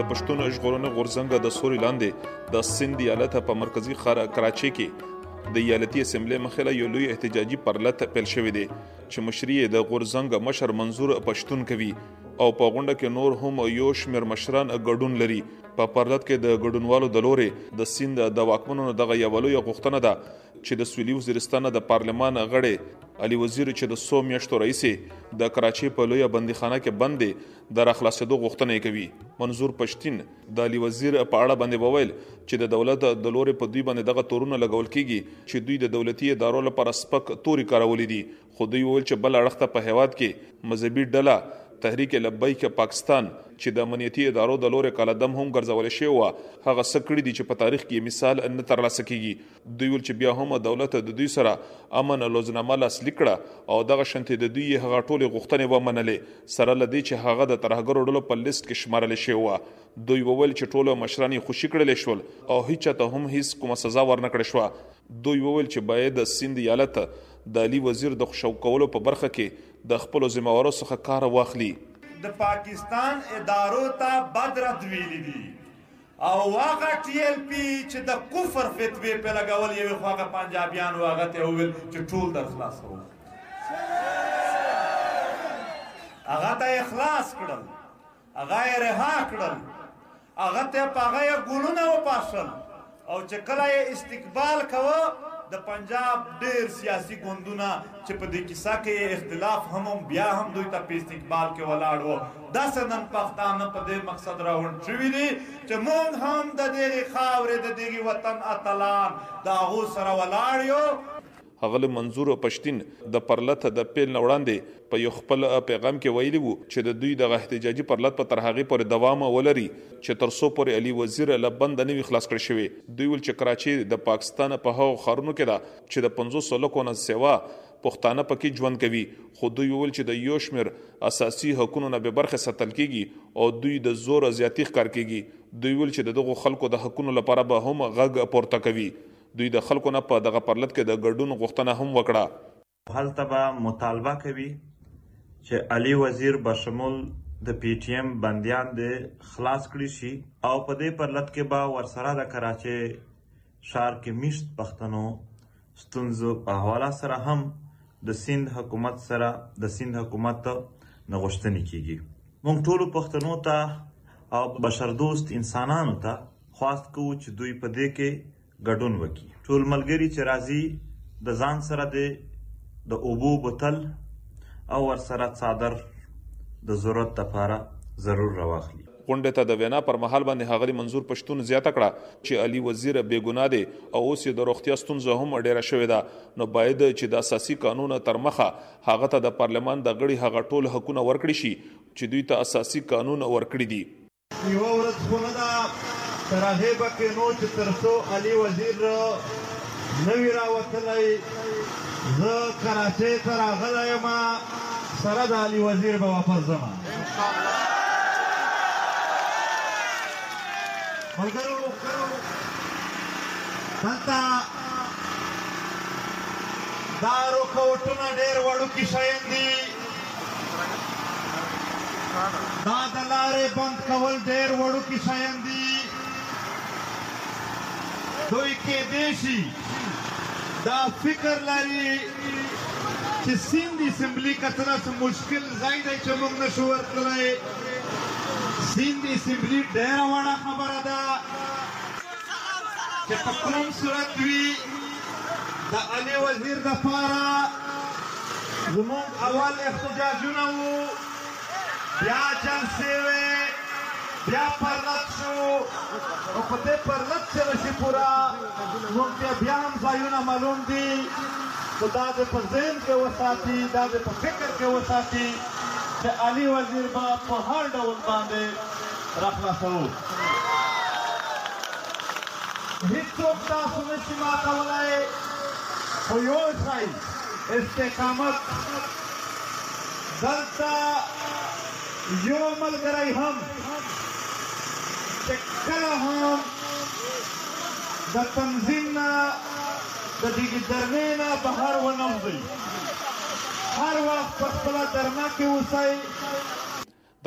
د پښتون ژغورنې غورځنګ د سوري لاندې د سند ایالت په مرکزی ښار کراچي کې د ایالتي اسمبلی مخې له یو لوی احتجاجي پرلت پیل شوې دي چې مشري د غورځنګ مشر منظور پښتون کوي او په غونډه کې نور هم یو شمېر مشران ګډون لري په پردت کې د ګډونوالو د لوري د سیند د واکمنونو دغه یو لوی غوښتنه ده چې د سویلي وزیرستان د پارلمان غړې علي وزیر چې د سو میاشتو رئیسي د کراچۍ په لوی بندیخانه کې بند دی د راخلاصېدو غوښتنه کوي منظور پښتین د علي وزیر په اړه باندې وویل چې د دولت د لوري په دوی باندې دغه تورونه لګول کیږي چې دوی د دولتي ادارو لپاره سپک توري کارولې دي خو دوی وویل چې بل اړخ ته په هېواد کې مذهبي ډله تحریک لبیک پاکستان چې د امنیتي ادارو د لورې کالعدم هم ګرځول شوې وه، هغه څه کړي دي چې په تاریخ کې یې مثال نه ترلاسه کېږي. دوی وویل چې بیا هم دولت د دوی سره امن لوظنامه لاسلیک کړه او دغه شانتې د دوی یې هغه ټولې غوښتنې ومنلې سره له دې چې هغه د ترهګرو ډلو په لیست کې شمارل شوې وه. دوی وویل چې ټول مشران یې خوشي کړل شول او هیچا ته هم هیڅ کومه سزا ورنکړل شوه. دوی وویل چې باید سیند ایالت د علي وزیر د خوشو کولو په برخه کې د خپلو ذمه وارو څخه کار واخلي. د پاکستان ادارو ته بد رد ویلي دي او هغه ټي ایل پي چې د کفر فتوې پرې لګولې یوې خو هغه پنجابیان وو هغه ته یې وویل چې ټول در خلاصوو هغه ته یې خلاص کړل هغه یې رها کړل هغه ته په هغه یې ګلونه وپاشل او چې کله یې استقبال کوه د پنجاب ډیر سیاسي ګوندونه چې په دې کیسه کې اختلاف هم هم بیا هم دوی ته په استقبال کې ولاړ وو داسې نن پښتانه په دې مقصد راوند شوي دي چې مونږ هم د دغې خاورې د دغې وطن اتلان د هغو سره ولاړ یو ښاغلي منظور پشتین د پرلت د پیل نه وړاندې په یو خپل پیغام کې ویلي وو چې د دوی دغه احتجاجي پرلت به تر هغې پورې دوام ولري چې تر څو پورې علي وزیر له بنده نه وي خلاص کړل شوی. دوی ویل چې کراچي د پاکستان په هغو ښارونو کې ده چې د پنځوسو لکو نه سوا پښتانه په کې ژوند کوي خو دوی وویل چې د یو شمیر اساسي حقونو نه بې برخې ساتل کیږي او دوی د زور زیاتي ښکار کیږي. دوی ویل چې د دغو خلکو د حقونو لپاره به هم غږ پورته کوي. دوی د خلکو نه په دغه پرلت کې د ګډون غوښتنه هم وکړه. هلته به مطالبه کوي چې علي وزیر بشمول د پي ټي ایم بندیان دې خلاص کړي شي او په دې پرلت کې به ورسره د کراچۍ ښار کې میشت پښتنو ستونزو په حواله سره هم د سیند حکومت سره د سیند حکومت نه غوښتنې کیږي. موږ ټولو پښتنو ته او بشردوست انسانانو ته خواست کوو چې دوی په دې کې ګډون وکړي. ټول ملګري چې راځي د ځان سره دې د اوبو بوتل او ورسره څادر د ضرورت لپاره ضرور راواخلي. غونډې ته د وینا پر مهال باندې ښاغلي منظور پشتون زیاته کړه چې علي وزیر بې ګناه دی او اوس یې د روغتیا ستونزه هم ډېره شوې ده نو باید چې د اساسي قانون تر مخه هغه ته د پارلمان د غړي هغه ټول حقونه ورکړي شي چې دوی ته اساسي قانون ورکړي دي. یوه ورځ خو نه ده تر هغې به کېنو چې تر څو علي وزیر نه وي راوتلی زه کراچۍ ته راغلی یم سره د علي وزیر به واپس ځم ملګرو دلته دا رکوټونه ډېر وړوکي شیان دي دا د لارې بند کول ډېر وړوکي شیان دي دوی کېدای شي دا فکر لري چې سیند اسمبلي که څه داسې مشکل ځای دی چې موږ نه شو ورتللی سیند اسمبلي ډېره وړه خبره ده چې په کوم صورت وي د علی وزیر د پاره زموږ اول احتجاجونه وو بیا جلسې وې بیا پرلت شو او په دې پرلت چې راشي پورا موږ ته بیا هم ځایونه معلوم دي خو دا دې په ذهن کې وساتي دا دې په فکر کې وساتي چې علي وزیر به په هر ډول باندې راخلاصوو هیڅوک تاسو نشي ماتولای خو یو شی استقامت دلته یو ملګری هم چې کله هم د تنظیم نه د دغې درمې نه بهر ونه وځئ هر وخت په خپله درمه کې اوسئ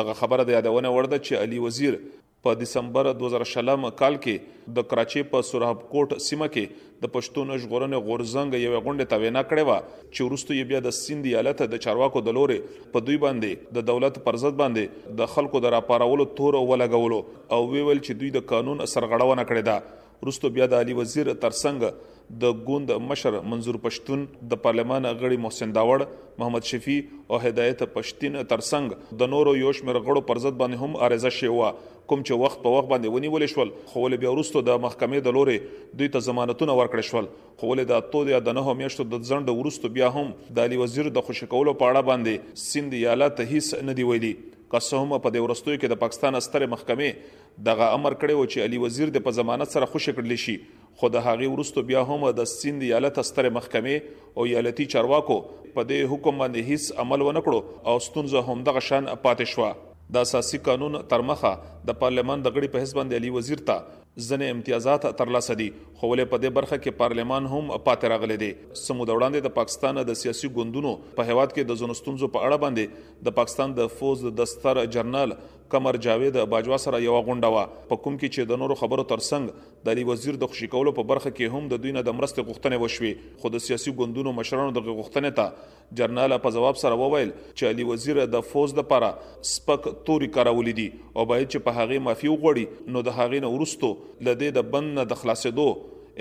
دغه خبره د یادونې وړ ده چې علي وزیر په دسمبر 2020 کال کې د کراچۍ په سرحب کوټ سیمه کې د پښتون ژغورنې غورځنګ یوې غونډې ته وینا کړې و چې وروسته یې بیا د سیند ایالت د چارواکو د لورې په دوی باندې د دولت پر ضد باندې د خلکو د راپارولو تور ولګولو او ویل چې دوی د قانون سرغړونه کړې ده وروسته بیا د علی وزیر ترڅنګ د ګوند مشر منظور پشتون، د پارلمان غړي محسن داوړ، محمد شفیع او هدایت پشتین ترڅنګ د نورو یو شمېر غړو پر ضد باندې هم عریضه شوې وه، کوم چې وخت په وخت باندې ونیول شول، خو ولې بیا وروسته د محکمې د لورې دوی ته ضمانتونه ورکړل شول، خو ولې د اتو یا د نهو میاشتو د ځنډ وروسته بیا هم د علی وزیر د خوشې کولو په اړه باندې سیند یالا ته هیڅ نه دي ویلي، که څه هم په دې وروستیو کې د پاکستان سترې محکمې دغه امر کړی و چې علي وزیر د په ضمانت سره خوشې کړل شي خو د هغې وروسته بیا هم د سیند ایالت سترې محکمې او ایالتي چارواکو په دې حکم باندې هیڅ عمل ونه کړو او ستونزه هم دغه شان پاتې شوه د اساسي قانون تر مخه د پارلمان د غړي په حساب باندې علي وزیر ته ځنې امتیازات ترلاسه دي خو ولې په دې برخه کې پارلمان هم پاتې راغلی دی سمود وړاندې د پاکستان د سیاسي ګوندونو په هواد کې د زنستونزو په اړه باندې د پاکستان د فوج د دستر جنرال قمر جاوید باجوا سره یوه غونډه وه په کوم کې چې د نورو خبرو تر څنګ د علي وزیر د خوشي کولو په برخه کې هم د دوی نه د مرستې غوښتنې وشوې خو د سیاسي ګوندونو مشرانو دغې غوښتنې ته جرناله په ځواب سره وویل چې علي وزیر د فوز لپاره سپک توري کارولي دي او باید چې په هغې معافي وغواړي نو د هغې نه وروسته له دې د بند نه د خلاصېدو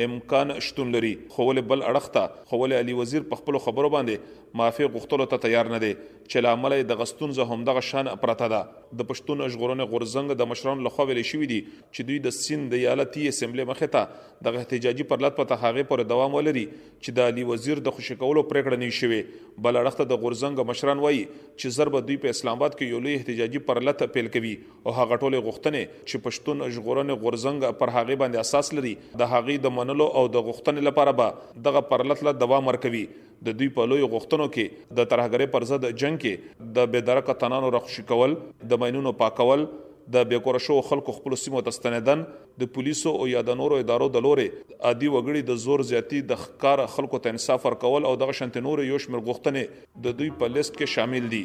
امکان شتون لري خو ولې بل اړخ ته خو ولې علي وزیر په خپلو خبرو باندې معافي غوښتلو ته تیار نه دی چې له امله یې دغه ستونزه همدغه شان پرته ده. د پښتون ژغورنې غورځنګ د مشرانو لخوا ویل شوي دي چې دوی د سیند د ایالتي اسمبلې مخې ته دغه احتجاجي پرلت په تر هغې پورې دوام ولري چې د علي وزیر د خوشې کولو پرېکړه نه وي شوې. بل اړخ ته د غورځنګ مشران وايي چې زر به دوی په اسلام اباد کې یو لوی احتجاجي پرلت پیل کوي او هغه ټولې غوښتنې چې پښتون ژغورنې غورځنګ پر هغې باندې اساس لري د هغوی د منلو او د غوښتنې لپاره به دغه پرلت لا دوام ورکوي. د دوی په لویو غوښتنو کې د ترهګرۍ پر ضد جنګ کې د بې درکه تنانو راخوشي کول، د ماینونو پاکول، د بې کوره شوو خلکو خپلو سیمو ته ستنېدن، د پولیسو او یا د نورو ادارو د لورې د عادي وګړي د زور زیاتي، د ښکاره خلکو ته انصاف ورکول او دغه شانتې نورې یو شمېر غوښتنې د دوی په لېست کې شامل دي.